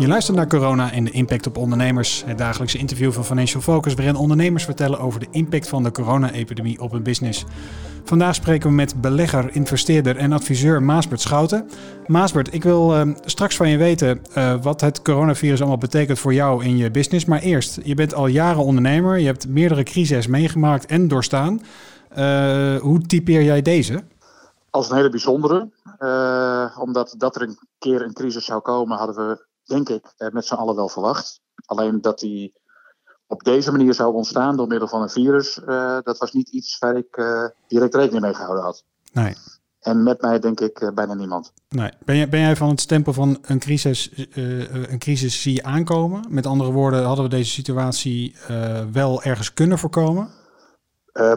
Je luistert naar Corona en de impact op ondernemers. Het dagelijkse interview van Financial Focus, waarin ondernemers vertellen over de impact van de corona-epidemie op hun business. Vandaag spreken we met belegger, investeerder en adviseur Maasbert Schouten. Maasbert, ik wil uh, straks van je weten uh, wat het coronavirus allemaal betekent voor jou in je business. Maar eerst, je bent al jaren ondernemer, je hebt meerdere crises meegemaakt en doorstaan. Uh, hoe typeer jij deze? Als een hele bijzondere. omdat dat er een keer een crisis zou komen, hadden we denk ik, eh, met z'n allen wel verwacht. Alleen dat die op deze manier zou ontstaan door middel van een virus, uh, dat was niet iets waar ik uh, direct rekening mee gehouden had. Nee. En met mij denk ik uh, bijna niemand. Nee. Ben, jij, ben jij van het stempel van een crisis, een crisis zie je aankomen? Met andere woorden, hadden we deze situatie wel ergens kunnen voorkomen?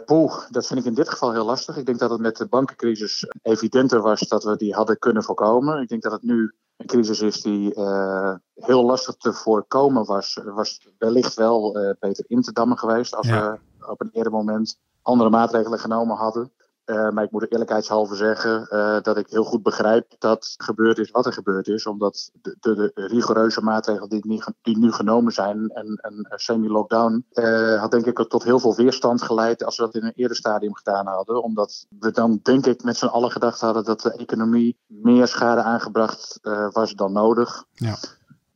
poeh, dat vind ik in dit geval heel lastig. Ik denk dat het met de bankencrisis evidenter was dat we die hadden kunnen voorkomen. Ik denk dat het nu een crisis is die uh, heel lastig te voorkomen was, was wellicht wel uh, beter in te dammen geweest als we op een eerder moment andere maatregelen genomen hadden. Uh, maar ik moet eerlijkheidshalve zeggen uh, dat ik heel goed begrijp dat gebeurd is wat er gebeurd is. Omdat de, de, de rigoureuze maatregelen die, die, nu genomen zijn en een semi-lockdown uh, had denk ik tot heel veel weerstand geleid als we dat in een eerder stadium gedaan hadden. Omdat we dan denk ik met z'n allen gedacht hadden dat de economie meer schade aangebracht was dan nodig. Ja.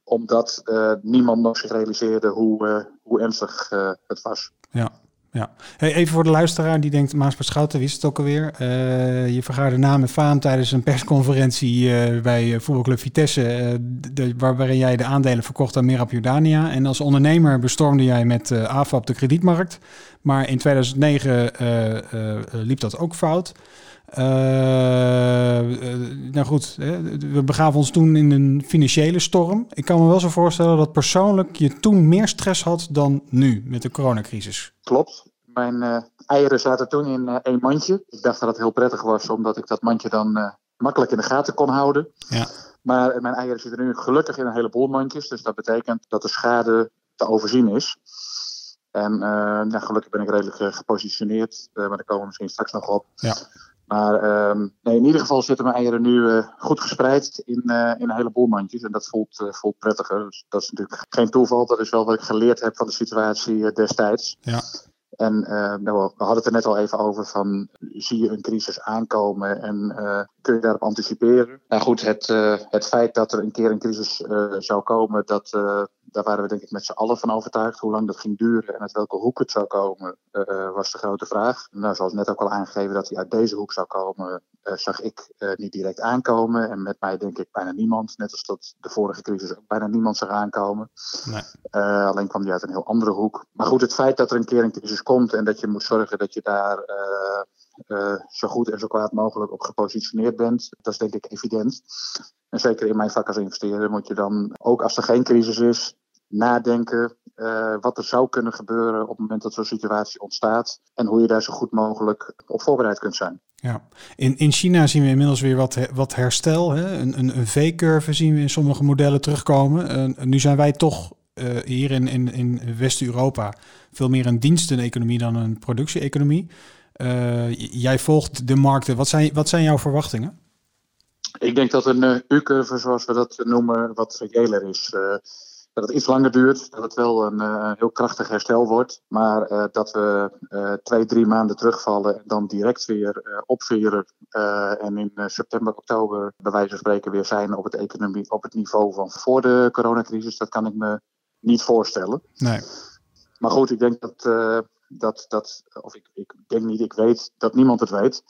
Omdat niemand nog zich realiseerde hoe, hoe ernstig het was. Ja. Ja. Hey, even voor de luisteraar die denkt, Maas Schouten, is het ook alweer? Uh, je vergaarde naam en faam tijdens een persconferentie uh, bij voetbalclub Vitesse, uh, waar, waarin jij de aandelen verkocht aan Merab Jordania. En als ondernemer bestormde jij met AFAP de kredietmarkt. Maar in 2009 liep dat ook fout. Nou goed, we begaven ons toen in een financiële storm. Ik kan me wel zo voorstellen dat persoonlijk je toen meer stress had dan nu met de coronacrisis. Klopt. Mijn uh, eieren zaten toen in uh, één mandje. Ik dacht dat het heel prettig was, omdat ik dat mandje dan uh, makkelijk in de gaten kon houden. Ja. Maar mijn eieren zitten nu gelukkig in een heleboel mandjes. Dus dat betekent dat de schade te overzien is. En nou, gelukkig ben ik redelijk gepositioneerd. maar daar komen we misschien straks nog op. Ja. Maar um, nee, in ieder geval zitten mijn eieren nu uh, goed gespreid in, uh, in een heleboel mandjes. En dat voelt, uh, voelt prettiger. Dus dat is natuurlijk geen toeval. Dat is wel wat ik geleerd heb van de situatie destijds. Ja. En nou, we hadden het er net al even over van zie je een crisis aankomen en kun je daarop anticiperen? Nou goed, het, het feit dat er een keer een crisis zou komen, dat, daar waren we denk ik met z'n allen van overtuigd. Hoe lang dat ging duren en uit welke hoek het zou komen, uh, was de grote vraag. Nou, zoals net ook al aangegeven dat hij uit deze hoek zou komen, uh, zag ik uh, niet direct aankomen. En met mij denk ik bijna niemand. Net als dat de vorige crisis ook bijna niemand zag aankomen. Nee. alleen kwam die uit een heel andere hoek. Maar goed, het feit dat er een keer een crisis komt en dat je moet zorgen dat je daar uh, zo goed en zo kwaad mogelijk op gepositioneerd bent. Dat is denk ik evident. En zeker in mijn vak als investeerder moet je dan, ook als er geen crisis is, nadenken uh, wat er zou kunnen gebeuren op het moment dat zo'n situatie ontstaat. En hoe je daar zo goed mogelijk op voorbereid kunt zijn. Ja, in, in China zien we inmiddels weer wat, wat herstel. Hè? Een, een, een V-curve zien we in sommige modellen terugkomen. Uh, nu zijn wij toch uh, hier in, in, in West-Europa veel meer een diensteneconomie dan een productie-economie. Uh, jij volgt de markten. Wat zijn, wat zijn jouw verwachtingen? Ik denk dat een uh, U-curve, zoals we dat noemen, wat reëler is. Uh, dat het iets langer duurt, dat het wel een heel krachtig herstel wordt. Maar dat we twee, drie maanden terugvallen en dan direct weer opveren. en in september, oktober, bij wijze van spreken, weer zijn op het, economie, op het niveau van voor de coronacrisis. Dat kan ik me niet voorstellen. Nee. Maar goed, ik denk dat dat, dat of ik, ik denk niet, ik weet dat niemand het weet.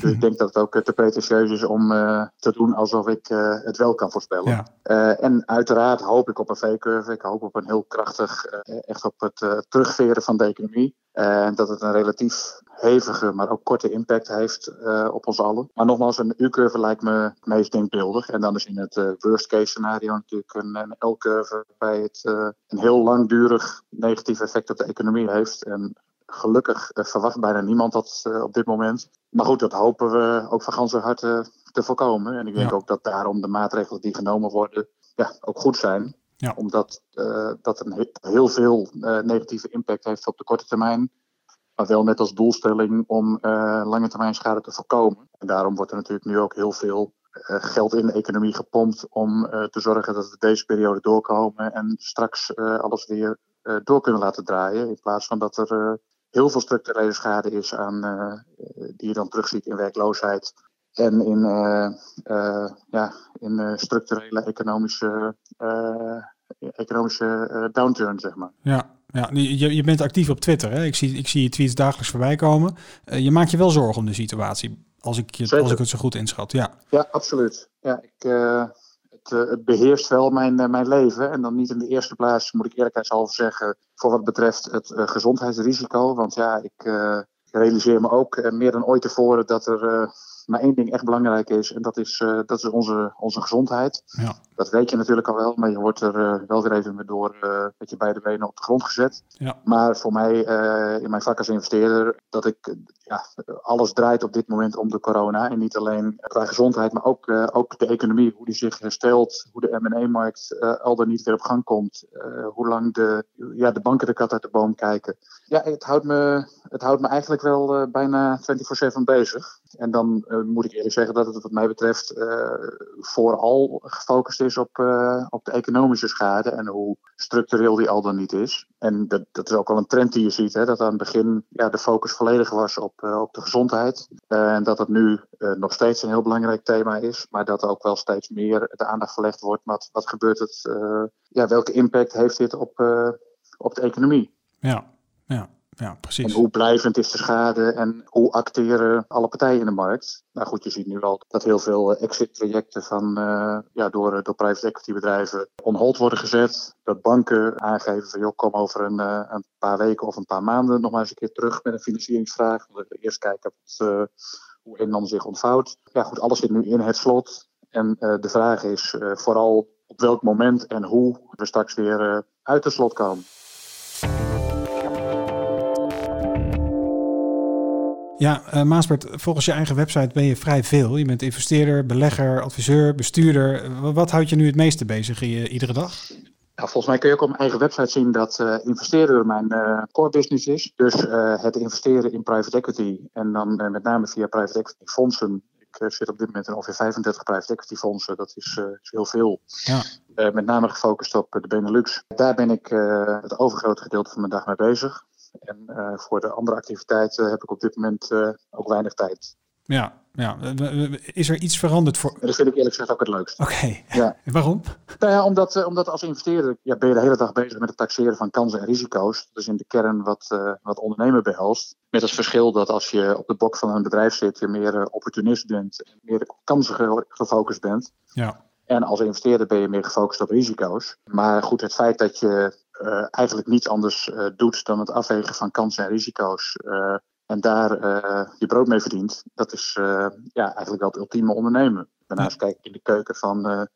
Dus ik denk dat het ook te pretentieus is om uh, te doen alsof ik uh, het wel kan voorspellen. Ja. Uh, en uiteraard hoop ik op een V-curve. Ik hoop op een heel krachtig, echt op het terugveren van de economie. En dat het een relatief hevige, maar ook korte impact heeft op ons allen. Maar nogmaals, een U-curve lijkt me het meest denkbeeldig. En dan is in het worst case scenario natuurlijk een, een L-curve waarbij het een heel langdurig negatief effect op de economie heeft. En gelukkig verwacht bijna niemand dat uh, op dit moment. Maar goed, dat hopen we ook van ganse harte te voorkomen. En ik denk Ja. ook dat daarom de maatregelen die genomen worden ja, ook goed zijn. Ja. Omdat uh, dat een he- heel veel uh, negatieve impact heeft op de korte termijn. Maar wel net als doelstelling om uh, lange termijn schade te voorkomen. En daarom wordt er natuurlijk nu ook heel veel geld in de economie gepompt om te zorgen dat we deze periode doorkomen en straks alles weer door kunnen laten draaien. In plaats van dat er heel veel structurele schade is aan, die je dan terugziet in werkloosheid en in, ja, in structurele economische, economische downturn, zeg maar. Ja, ja, je, je bent actief op Twitter. Hè? Ik, zie, ik zie je tweets dagelijks voorbij komen. Uh, je maakt je wel zorgen om de situatie, als ik, je, als ik het zo goed inschat. Ja, ja absoluut. Ja, ik, uh, het, het, beheerst wel mijn, mijn leven. En dan niet in de eerste plaats, moet ik eerlijkheidshalve zeggen, voor wat betreft het gezondheidsrisico. Want ja, ik realiseer me ook meer dan ooit tevoren dat er maar één ding echt belangrijk is, en dat is, uh, dat is onze, onze gezondheid. Ja. Dat weet je natuurlijk al wel, maar je wordt er uh, wel weer even door uh, met je beide benen op de grond gezet. Ja. Maar voor mij, in mijn vak als investeerder, dat ik ja, alles draait op dit moment om de corona. En niet alleen qua gezondheid, maar ook, ook de economie, hoe die zich herstelt, hoe de M&A-markt al dan niet weer op gang komt. hoe lang de, ja, de banken de kat uit de boom kijken. Ja, het houdt me, het houdt me eigenlijk wel bijna 24-7 bezig. En dan moet ik eerlijk zeggen dat het wat mij betreft uh, vooral gefocust is op, uh, op de economische schade en hoe structureel die al dan niet is. En dat, dat is ook wel een trend die je ziet, hè, dat aan het begin ja, de focus volledig was op, op de gezondheid. en dat het nu nog steeds een heel belangrijk thema is, maar dat er ook wel steeds meer de aandacht verlegd wordt. Wat, wat gebeurt het? ja, welke impact heeft dit op, op de economie? Ja, ja ja, precies. En hoe blijvend is de schade en hoe acteren alle partijen in de markt? Nou goed, je ziet nu al dat heel veel eh, exit-trajecten van, uh, ja, door, eh, door private equity bedrijven on hold worden gezet. Dat banken aangeven van joh, kom over een, een paar weken of een paar maanden nog maar eens een keer terug met een financieringsvraag. We eerst kijken wat, uh, hoe een dan zich ontvouwt. Ja goed, alles zit nu in het slot. En de vraag is vooral op welk moment en hoe we straks weer uit het slot komen. Ja, uh, Maasbert, volgens je eigen website ben je vrij veel. Je bent investeerder, belegger, adviseur, bestuurder. Wat houdt je nu het meeste bezig in je, iedere dag? Volgens mij kun je ook op mijn eigen website zien dat uh, investeren mijn uh, core business is. Dus het investeren in private equity en dan met name via private equity fondsen. Ik zit op dit moment in ongeveer 35 private equity fondsen. Dat is, is heel veel. Ja. met name gefocust op de Benelux. Daar ben ik het overgrote gedeelte van mijn dag mee bezig. En uh, voor de andere activiteiten heb ik op dit moment uh, ook weinig tijd. Ja, ja, is er iets veranderd voor. Dat vind ik eerlijk gezegd ook het leukst. Oké, ja. waarom? Nou ja, omdat, uh, omdat als investeerder ja, ben je de hele dag bezig met het taxeren van kansen en risico's. Dat is in de kern wat, wat ondernemen behelst. Met als verschil dat als je op de bok van een bedrijf zit, je meer opportunist bent en meer op kansen gefocust bent. Ja. En als investeerder ben je meer gefocust op risico's. Maar goed, het feit dat je uh, eigenlijk niets anders uh, doet dan het afwegen van kansen en risico's. Uh, en daar je brood mee verdient. Dat is ja, eigenlijk wel het ultieme ondernemen. Daarnaast kijk ik in de keuken van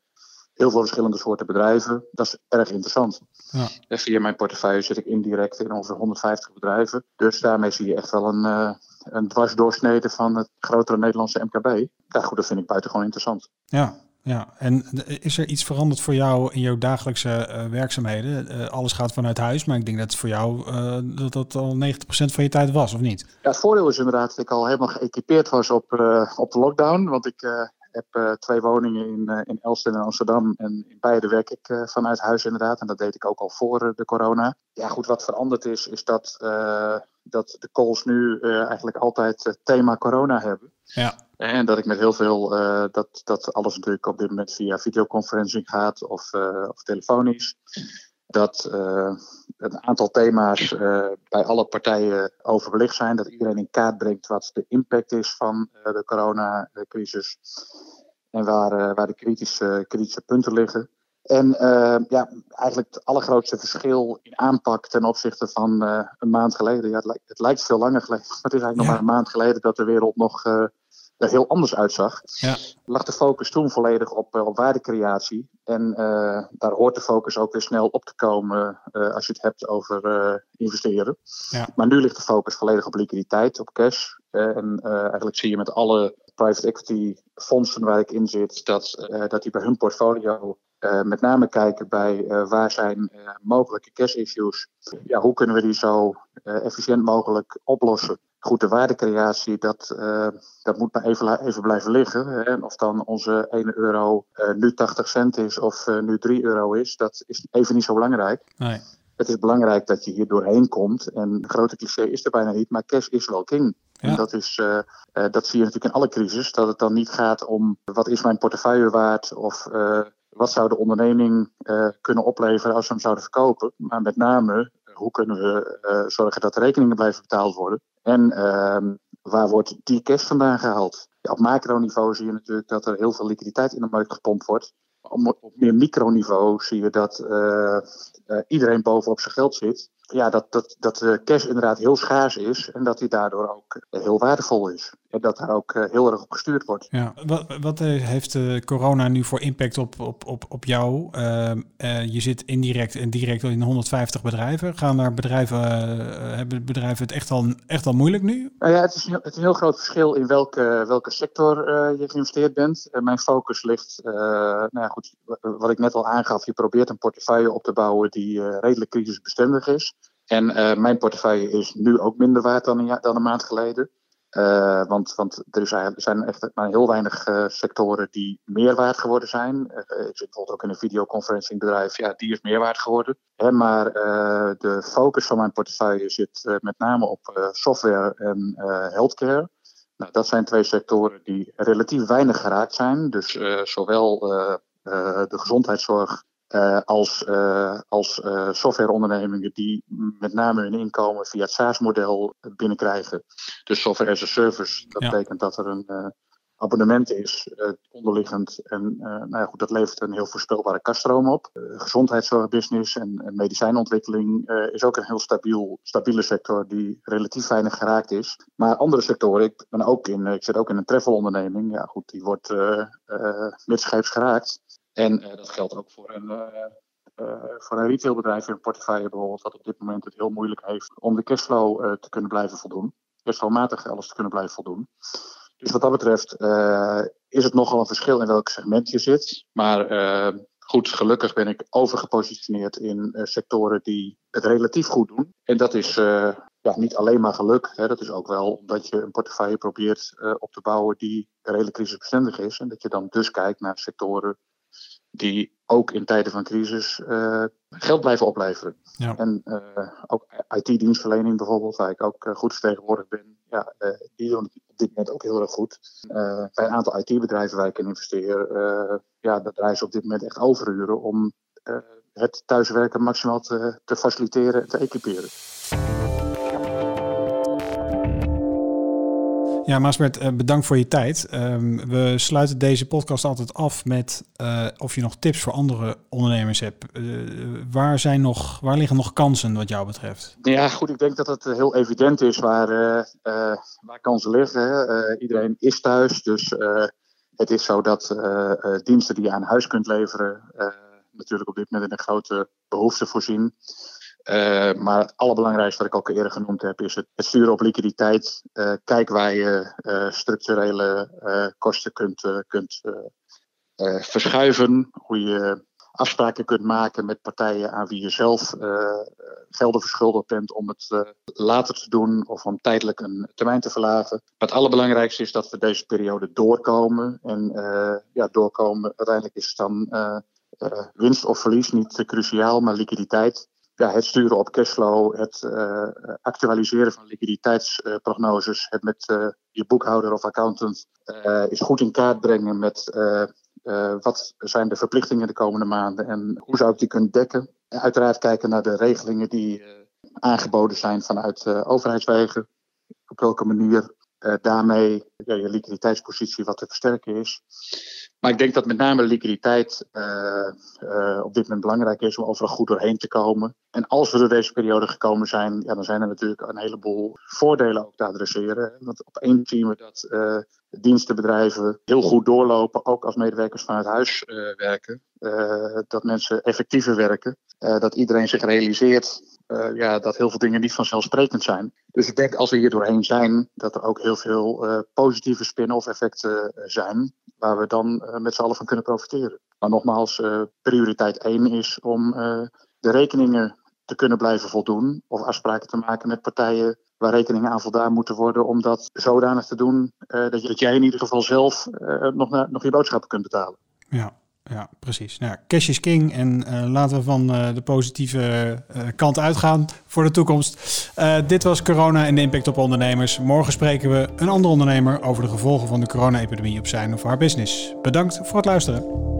heel veel verschillende soorten bedrijven. Dat is erg interessant. Ja. En via mijn portefeuille zit ik indirect in ongeveer 150 bedrijven. Dus daarmee zie je echt wel een, een dwarsdoorsnede van het grotere Nederlandse MKB. Ja, goed, dat vind ik buitengewoon interessant. Ja, ja, en is er iets veranderd voor jou in jouw dagelijkse uh, werkzaamheden? Uh, alles gaat vanuit huis, maar ik denk dat voor jou uh, dat dat al 90% van je tijd was, of niet? Ja, het voordeel is inderdaad dat ik al helemaal geëquipeerd was op, op de lockdown. Want ik heb twee woningen in, in Elsten en Amsterdam. En in beide werk ik vanuit huis inderdaad. En dat deed ik ook al voor de corona. Ja, goed, wat veranderd is, is dat, dat de calls nu eigenlijk altijd het thema corona hebben. Ja. En dat ik met heel veel, uh, dat, dat alles natuurlijk op dit moment via videoconferencing gaat of, uh, of telefonisch. Dat uh, een aantal thema's bij alle partijen overbelicht zijn. Dat iedereen in kaart brengt wat de impact is van de coronacrisis. En waar, waar de kritische, kritische punten liggen. En ja, eigenlijk het allergrootste verschil in aanpak ten opzichte van een maand geleden. Ja, het, lijkt, het lijkt veel langer geleden, maar het is eigenlijk nog maar een maand geleden dat de wereld nog er heel anders uitzag, ja. lag de focus toen volledig op, eh, op waardecreatie. En uh, daar hoort de focus ook weer snel op te komen uh, als je het hebt over investeren. Ja. Maar nu ligt de focus volledig op liquiditeit, op cash. en eigenlijk zie je met alle private equity fondsen waar ik in zit, dat, dat die bij hun portfolio met name kijken bij waar zijn mogelijke cash issues. Ja, hoe kunnen we die zo efficiënt mogelijk oplossen? Goed, de waardecreatie, dat, dat moet maar even, even blijven liggen. Hè. En of dan onze 1 euro nu 80 cent is of nu 3 euro is, dat is even niet zo belangrijk. Nee. Het is belangrijk dat je hier doorheen komt. En een grote cliché is er bijna niet, maar cash is wel king. En dat, is, uh, dat zie je natuurlijk in alle crisis. Dat het dan niet gaat om wat is mijn portefeuille waard of wat zou de onderneming kunnen opleveren als we hem zouden verkopen. Maar met name hoe kunnen we zorgen dat de rekeningen blijven betaald worden. En ehm, waar wordt die cash vandaan gehaald? Op macroniveau zie je natuurlijk dat er heel veel liquiditeit in de markt gepompt wordt. Op, meer microniveau zie je dat uh, iedereen bovenop zijn geld zit. Ja, dat, dat, dat de cash inderdaad heel schaars is en dat die daardoor ook heel waardevol is. En dat daar ook eh, heel erg op gestuurd wordt. Ja, wat, wat heeft corona nu voor impact op, op, op, op jou? Ehm, je zit indirect en direct in 150 bedrijven. Gaan er bedrijven, hebben bedrijven het echt al, echt al moeilijk nu? Nou ja, het is, het is een heel groot verschil in welke, welke sector je geïnvesteerd bent. mijn focus ligt, nou ja, goed, wat ik net al aangaf, je probeert een portefeuille op te bouwen die uh, redelijk crisisbestendig is. En uh, mijn portefeuille is nu ook minder waard dan een, dan een maand geleden. Uh, want, want er, zijn echt maar heel weinig sectoren die meer waard geworden zijn. ik zit bijvoorbeeld ook in een videoconferencingbedrijf, ja, die is meer waard geworden. Hè, maar de focus van mijn portefeuille zit met name op software en healthcare. Nou, dat zijn twee sectoren die relatief weinig geraakt zijn. Dus zowel de gezondheidszorg uh, als, uh, als uh, softwareondernemingen die met name hun inkomen via het SaaS-model binnenkrijgen. Dus software as a service. Dat betekent dat er een abonnement is, onderliggend. En nou ja, goed, dat levert een heel voorspelbare kaststroom op. gezondheidszorgbusiness en, en medicijnontwikkeling is ook een heel stabiel, stabiele sector die relatief weinig geraakt is. Maar andere sectoren, ik, ben ook in, ik zit ook in een travelonderneming. Ja, goed, die wordt midscheeps geraakt. En uh, dat geldt ook voor een, uh, voor een retailbedrijf in een portefeuille bijvoorbeeld, dat op dit moment het heel moeilijk heeft om de cashflow te kunnen blijven voldoen. Cashflowmatig alles te kunnen blijven voldoen. Dus wat dat betreft is het nogal een verschil in welk segment je zit. Maar goed, gelukkig ben ik overgepositioneerd in sectoren die het relatief goed doen. En dat is ja, niet alleen maar geluk. Hè. Dat is ook wel omdat je een portefeuille probeert op te bouwen die redelijk crisisbestendig is. En dat je dan dus kijkt naar sectoren die ook in tijden van crisis uh, geld blijven opleveren. Ja. En uh, ook IT-dienstverlening bijvoorbeeld, waar ik ook uh, goed vertegenwoordigd ben, ja, die doen het op dit moment ook heel erg goed. bij een aantal IT-bedrijven waar ik in investeer, ja, dat draaien ze op dit moment echt overuren om het thuiswerken maximaal te, te faciliteren en te equiperen. Ja, Maasbert, eh, bedankt voor je tijd. Ehm, we sluiten deze podcast altijd af met uh, of je nog tips voor andere ondernemers hebt. Uh, waar, zijn nog, waar liggen nog kansen wat jou betreft? Ja, goed, ik denk dat het heel evident is waar, waar kansen liggen. iedereen is thuis, dus het is zo dat diensten die je aan huis kunt leveren... natuurlijk op dit moment een grote behoefte voorzien. Uh, maar het allerbelangrijkste wat ik ook eerder genoemd heb, is het, sturen op liquiditeit. Uh, kijk waar je uh, structurele kosten kunt, kunt verschuiven. Hoe je afspraken kunt maken met partijen aan wie je zelf gelden verschuldigd bent om het later te doen of om tijdelijk een termijn te verlagen. Maar het allerbelangrijkste is dat we deze periode doorkomen. En ja, doorkomen, uiteindelijk is het dan winst of verlies niet cruciaal, maar liquiditeit ja, het sturen op cashflow, het uh, actualiseren van liquiditeitsprognoses, het met uh, je boekhouder of accountant is goed in kaart brengen met wat zijn de verplichtingen de komende maanden en hoe zou ik die kunnen dekken. En uiteraard kijken naar de regelingen die aangeboden zijn vanuit overheidswegen. Op welke manier daarmee ja, je liquiditeitspositie wat te versterken is. Maar ik denk dat met name liquiditeit uh, uh, op dit moment belangrijk is om overal goed doorheen te komen. En als we door deze periode gekomen zijn, ja, dan zijn er natuurlijk een heleboel voordelen ook te adresseren. Want op één zien we dat dienstenbedrijven heel goed doorlopen, ook als medewerkers vanuit huis werken. dat mensen effectiever werken. dat iedereen zich realiseert uh, ja, dat heel veel dingen niet vanzelfsprekend zijn. Dus ik denk als we hier doorheen zijn, dat er ook heel veel uh, positieve spin-off effecten zijn waar we dan met z'n allen van kunnen profiteren. Maar nogmaals, prioriteit één is om de rekeningen te kunnen blijven voldoen of afspraken te maken met partijen waar rekeningen aan voldaan moeten worden om dat zodanig te doen dat, dat jij in ieder geval zelf nog, nog je boodschappen kunt betalen. Ja, ja, precies. Nou, cash is king en uh, laten we van uh, de positieve uh, kant uitgaan voor de toekomst. dit was corona en de impact op ondernemers. Morgen spreken we een andere ondernemer over de gevolgen van de corona-epidemie op zijn of haar business. Bedankt voor het luisteren.